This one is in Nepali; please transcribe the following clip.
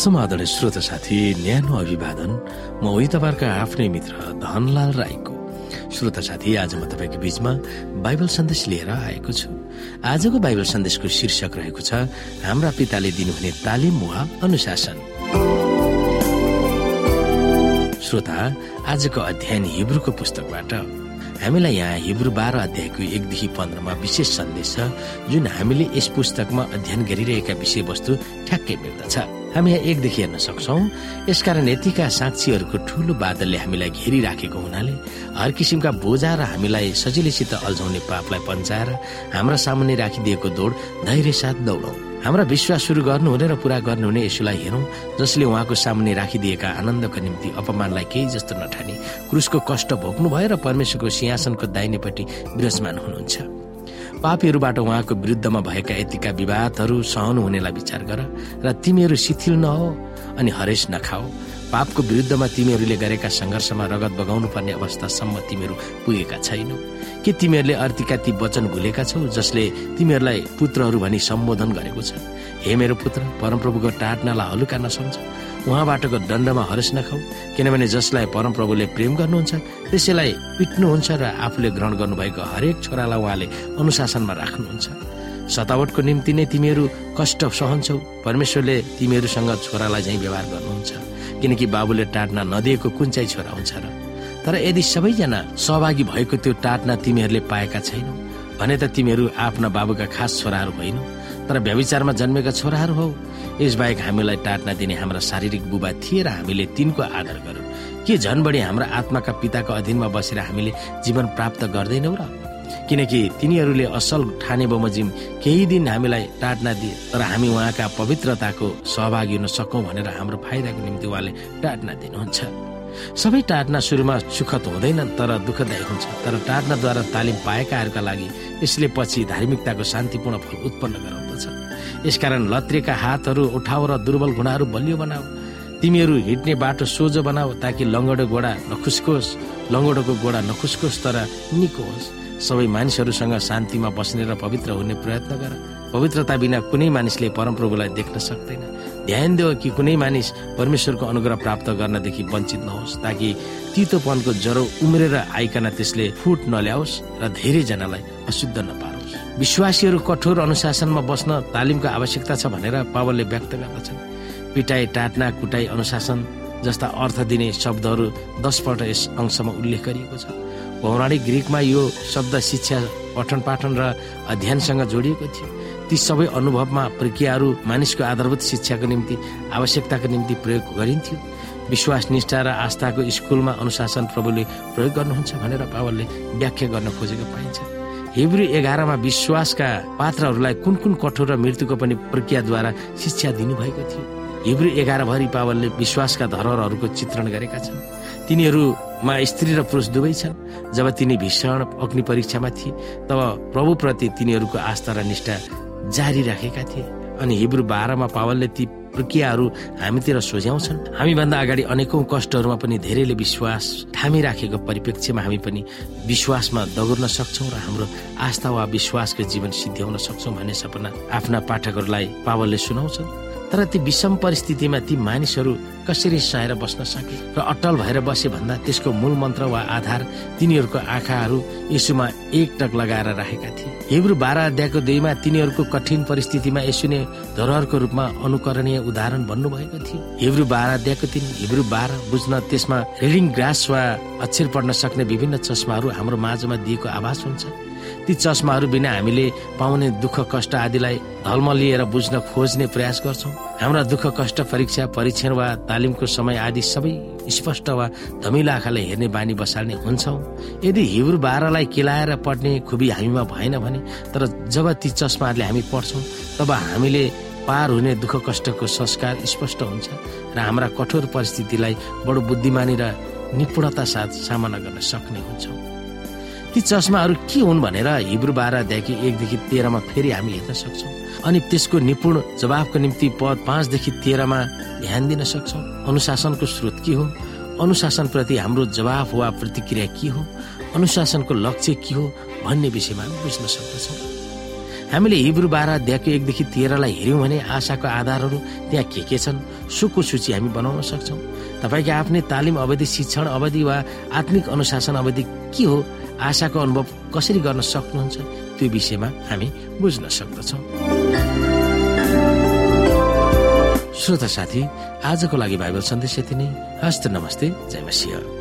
समाधान श्रोत साथी न्यानो अभिवादन। म उही तपाईँहरूका आफ्नै मित्र धनलाल राईको। श्रोत साथी आज म तपाईँको बीचमा बाइबल सन्देश लिएर आएको छु। आजको बाइबल सन्देशको शीर्षक रहेको छ हाम्रा पिताले दिनुहुने तालिम वा अनुशासन? श्रोता आजको अध्ययन हिब्रूको पुस्तकबाट। हामीलाई यहाँ हिब्रू बाह्र अध्यायको एकदेखि पन्ध्रमा विशेष सन्देश छ जुन हामीले यस पुस्तकमा अध्ययन गरिरहेका विषयवस्तु ठ्याक्कै मिल्दछ। हामी यहाँ एकदेखि हेर्न सक्छौ। यसकारण यतिका साक्षीहरूको ठूलो बादलले हामीलाई घेरिराखेको हुनाले हर किसिमका बोझा र हामीलाई सजिलैसित अल्झाउने पापलाई पन्चाएर हाम्रा सामुन्ने राखिदिएको दौड धैर्य साथ दौडौँ। हाम्रा विश्वास सुरु गर्नुहुने र पूरा गर्नुहुने यसुलाई हेरौँ जसले उहाँको सामुन्ने राखिदिएका आनन्दको निम्ति अपमानलाई केही जस्तो नठाने क्रुसको कष्ट भोग्नु भयो र परमेश्वरको सिंहासनको दाहिनेपट्टि विराजमान हुनुहुन्छ। पापीहरूबाट उहाँको विरुद्धमा भएका यतिका विवादहरू सहनु हुनेलाई विचार गर र तिमीहरू शिथिल नहो अनि हरेस नखाओ पापको विरुद्धमा तिमीहरूले गरेका सङ्घर्षमा रगत बगाउनु पर्ने अवस्थासम्म तिमीहरू पुगेका छैनौ। के तिमीहरूले अर्तीका ती वचन भुलेका छौ जसले तिमीहरूलाई पुत्रहरू भनी सम्बोधन गरेको छ? हे मेरो पुत्र परमप्रभुको टाट्नालाई हलुका नसम्झ। उहाँबाटको दण्डमा हरस नखाऊ किनभने जसलाई परमप्रभुले प्रेम गर्नुहुन्छ त्यसैलाई पिट्नुहुन्छ र आफूले ग्रहण गर्नुभएको हरेक छोरालाई उहाँले अनुशासनमा राख्नुहुन्छ। सतावटको निम्ति नै तिमीहरू कष्ट सहन्छौ। परमेश्वरले तिमीहरूसँग छोरालाई झै व्यवहार गर्नुहुन्छ। किनकि बाबुले टाट्ना नदिएको कुन चाहिँ छोरा हुन्छ र। तर यदि सबैजना सहभागी भएको त्यो टाट्ना तिमीहरूले पाएका छैनौ भने त तिमीहरू आफ्ना बाबुका खास छोराहरू होइनौ। तर व्यविचारमा जन्मेका छोराहरू हौ। यसबाहेक हामीलाई टाट्ना दिने हाम्रा शारीरिक बुबा थिए र हामीले तिनको आदर गरौँ के झन् बढी हाम्रा आत्माका पिताको अधीनमा बसेर हामीले जीवन प्राप्त गर्दैनौ र? किनकि तिनीहरूले असल ठाने बमोजिम केही दिन हामीलाई टाट्ना दिए तर हामी उहाँका पवित्रताको सहभागी हुन सकौँ भनेर हाम्रो फाइदाको निम्ति उहाँले टाट्ना दिनुहुन्छ। सबै टाट्ना सुरुमा सुखद हुँदैन तर दुःखदायी हुन्छ। तर टाट्नाद्वारा तालिम पाएकाहरूका लागि यसले पछि धार्मिकताको शान्तिपूर्ण फल उत्पन्न गराउँदछ। यसकारण लत्रिएका हातहरू उठाओ र दुर्बल घुँडाहरू बलियो बनाऊ। तिमीहरू हिँड्ने बाटो सोझो बनाऊ ताकि लङ्गडो गोडा नखुस्कोस् लङ्गडोको गोडा नखुस्कोस् तर निको होस्। सबै मानिसहरूसँग शान्तिमा बस्ने र पवित्र हुने प्रयत्न गर। पवित्रता बिना कुनै मानिसले परमप्रभुलाई देख्न सक्दैन। ध्यान देऊ कि कुनै मानिस परमेश्वरको अनुग्रह प्राप्त गर्नदेखि वञ्चित नहोस् ताकि तितोपनको ज्वरो उम्रेर आइकन त्यसले फुट नल्याओस् र धेरैजनालाई अशुद्ध नपारोस्। विश्वासीहरू कठोर अनुशासनमा बस्न तालिमको आवश्यकता छ भनेर पावलले व्यक्त गर्दछन्। पिटाई टाट्ना कुटाई अनुशासन जस्ता अर्थ दिने शब्दहरू दसपल्ट यस अंशमा उल्लेख गरिएको छ। पौराणिक ग्रिकमा यो शब्द शिक्षा पठन पाठन र अध्ययनसँग जोडिएको थियो। ती सबै अनुभवमा प्रक्रियाहरू मानिसको आधारभूत शिक्षाको निम्ति आवश्यकताको निम्ति प्रयोग गरिन्थ्यो। विश्वास निष्ठा र आस्थाको स्कुलमा अनुशासन प्रभुले प्रयोग गर्नुहुन्छ भनेर पावलले व्याख्या गर्न खोजेको पाइन्छ। हिब्रू एघारमा विश्वासका पात्रहरूलाई कुन कुन कठोर र मृत्युको पनि प्रक्रियाद्वारा शिक्षा दिनुभएको थियो। हिब्रू एघार भरि पावलले विश्वासका धरोहरहरूको चित्रण गरेका छन्। तिनीहरूमा स्त्री र पुरुष दुवै छन्। जब तिनी भीषण अग्नि परीक्षामा थिए तब प्रभुप्रति तिनीहरूको आस्था र निष्ठा जारी राखेका थिए। अनि हिब्रू बाह्रमा पावलले ती प्रक्रियाहरू हामीतिर सोझ्याउँछन्। हामीभन्दा अगाडि अनेकौं कष्टहरूमा पनि धेरैले विश्वास थामिराखेको परिप्रेक्ष्यमा हामी पनि विश्वासमा दगुर्न सक्छौँ र हाम्रो आस्था वा विश्वासको जीवन सिद्ध्याउन सक्छौँ भन्ने सपना आफ्ना पाठकहरूलाई पावलले सुनाउँछन्। तर ती विषम परिस्थितिमा ती मानिसहरू कसरी सहेर बस्न सके? र अटल भएर बसे भन्दा त्यसको मूल मन्त्र वा आधार तिनीहरूको आँखाहरू यसुमा एकटक लगाएर राखेका थिए। हिब्रू बाह्र अध्यायको दुईमा तिनीहरूको कठिन परिस्थितिमा यसु नै धरोहरको रूपमा अनुकरणीय उदाहरण भन्नुभएको थियो। हिब्रू बाह्र अध्यायको तिन हिब्रू बाह्र बुझ्न त्यसमा रिडिङ ग्रास वा अक्षर पढ्न सक्ने विभिन्न चस्माहरू हाम्रो माझमा दिएको आभास हुन्छ। ती चस्माहरू बिना हामीले पाउने दुःख कष्ट आदिलाई धर्म लिएर बुझ्न खोज्ने प्रयास गर्छौँ। हाम्रा दुःख कष्ट परीक्षा परीक्षण वा तालिमको समय आदि सबै स्पष्ट वा धमिलो आँखाले हेर्ने बानी बसाल्ने हुन्छौँ। यदि हिब्रू बाह्रलाई केलाएर पढ्ने खुबी हामीमा भएन भने तर जब ती चस्माहरूले हामी पढ्छौँ तब हामीले पार हुने दुःख कष्टको संस्कार स्पष्ट हुन्छ र हाम्रा कठोर परिस्थितिलाई बडो बुद्धिमानी र निपुणता साथ सामना गर्न सक्ने हुन्छौँ। ती चस्माहरू के हुन् भनेर हिब्रू बाह्रदेखि एकदेखि तेह्रमा फेरि हामी हेर्न सक्छौँ। अनि त्यसको निपुण जवाबको निम्ति पद पाँचदेखि तेह्रमा ध्यान दिन सक्छौँ। अनुशासनको स्रोत के हो? अनुशासनप्रति हाम्रो जवाफ वा प्रतिक्रिया के हो? अनुशासनको लक्ष्य के हो भन्ने विषयमा बुझ्न सक्दछौँ। हामीले हिब्रू बाह्र अध्यायको एकदेखि तेह्रलाई हेऱ्यौँ भने आशाको आधारहरू त्यहाँ के के छन् सुखको सूची हामी बनाउन सक्छौँ। तपाईँको आफ्नै तालिम अवधि शिक्षण अवधि वा आत्मिक अनुशासन अवधि के हो आशाको अनुभव कसरी गर्न सक्नुहुन्छ? त्यो विषयमा हामी बुझ्न सक्दछौँ। श्रोता साथी आजको लागि बाइबल सन्देश यति नै। हस्त नमस्ते जय मसिंह।